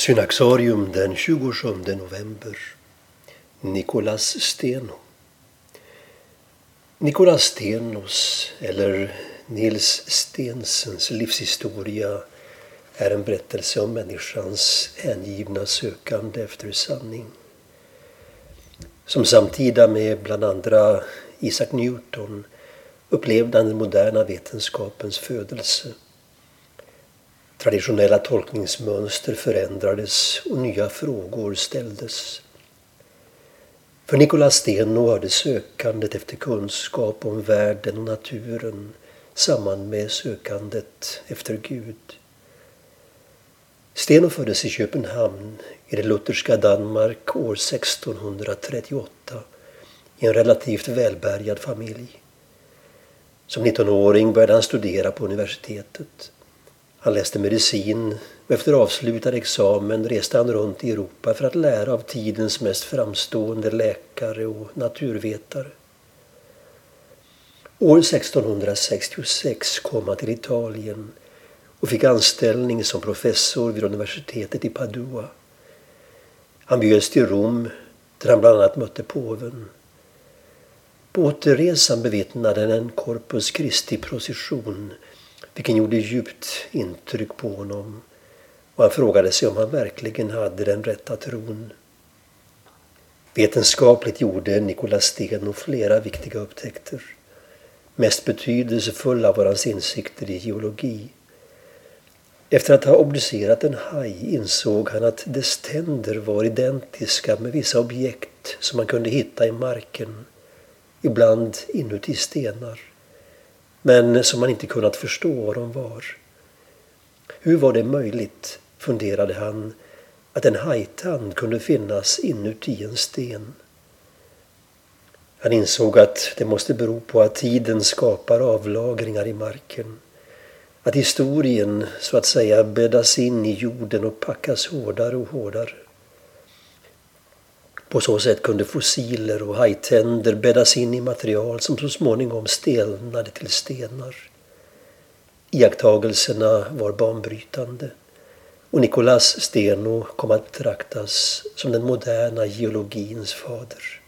Synaxarium den 27 november. Nicolas Steno. Nicolas Stenos, eller Nils Stensens livshistoria är en berättelse om människans hängivna sökande efter sanning. Som samtida med bland andra Isaac Newton upplevde han den moderna vetenskapens födelse. Traditionella tolkningsmönster förändrades och nya frågor ställdes. För Nicolas Steno hörde sökandet efter kunskap om världen och naturen samman med sökandet efter Gud. Steno föddes i Köpenhamn i det lutherska Danmark år 1638 i en relativt välbärgad familj. Som 19-åring började han studera på universitetet. Han läste medicin och efter avslutad examen reste han runt i Europa för att lära av tidens mest framstående läkare och naturvetare. År 1666 kom han till Italien och fick anställning som professor vid universitetet i Padua. Han bjöds till Rom där han bland annat mötte påven. På återresan bevittnade han en Corpus Christi-procession vilken gjorde djupt intryck på honom och han frågade sig om han verkligen hade den rätta tron. Vetenskapligt gjorde Nicolas Steno flera viktiga upptäckter. Mest betydelsefulla var hans insikter i geologi. Efter att ha obducerat en haj insåg han att dess tänder var identiska med vissa objekt som man kunde hitta i marken, ibland inuti stenar men som man inte kunnat förstå vad de var. Hur var det möjligt, funderade han, att en hajtand kunde finnas inuti en sten? Han insåg att det måste bero på att tiden skapar avlagringar i marken. Att historien så att säga bäddas in i jorden och packas hårdare och hårdare. På så sätt kunde fossiler och hajtänder bäddas in i material som så småningom stelnade till stenar. Iakttagelserna var banbrytande och Nicolas Steno kom att betraktas som den moderna geologins fader.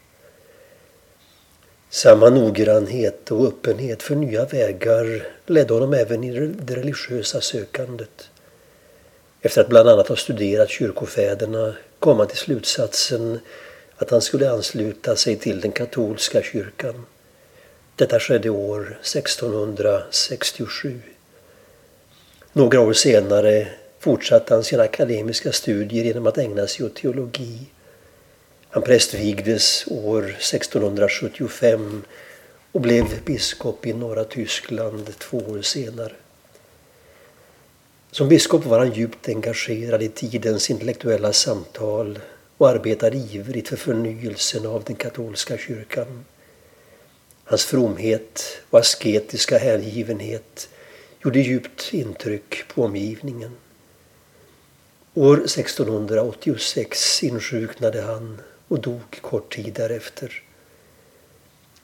Samma noggrannhet och öppenhet för nya vägar ledde honom även i det religiösa sökandet. Efter att bland annat ha studerat kyrkofäderna kom han till slutsatsen att han skulle ansluta sig till den katolska kyrkan. Detta skedde år 1667. Några år senare fortsatte han sina akademiska studier genom att ägna sig åt teologi. Han prästvigdes år 1675 och blev biskop i norra Tyskland två år senare. Som biskop var han djupt engagerad i tidens intellektuella samtal och arbetade ivrigt för förnyelsen av den katolska kyrkan. Hans fromhet och asketiska hängivenhet gjorde djupt intryck på omgivningen. År 1686 insjuknade han och dog kort tid därefter.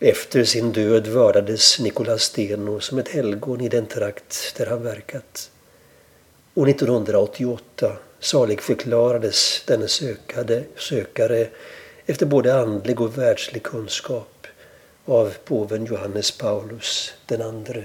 Efter sin död vördades Nicolas Steno som ett helgon i den trakt där han verkat. År 1988 saligförklarades denne sökade, sökare efter både andlig och världslig kunskap av påven Johannes Paulus den andre.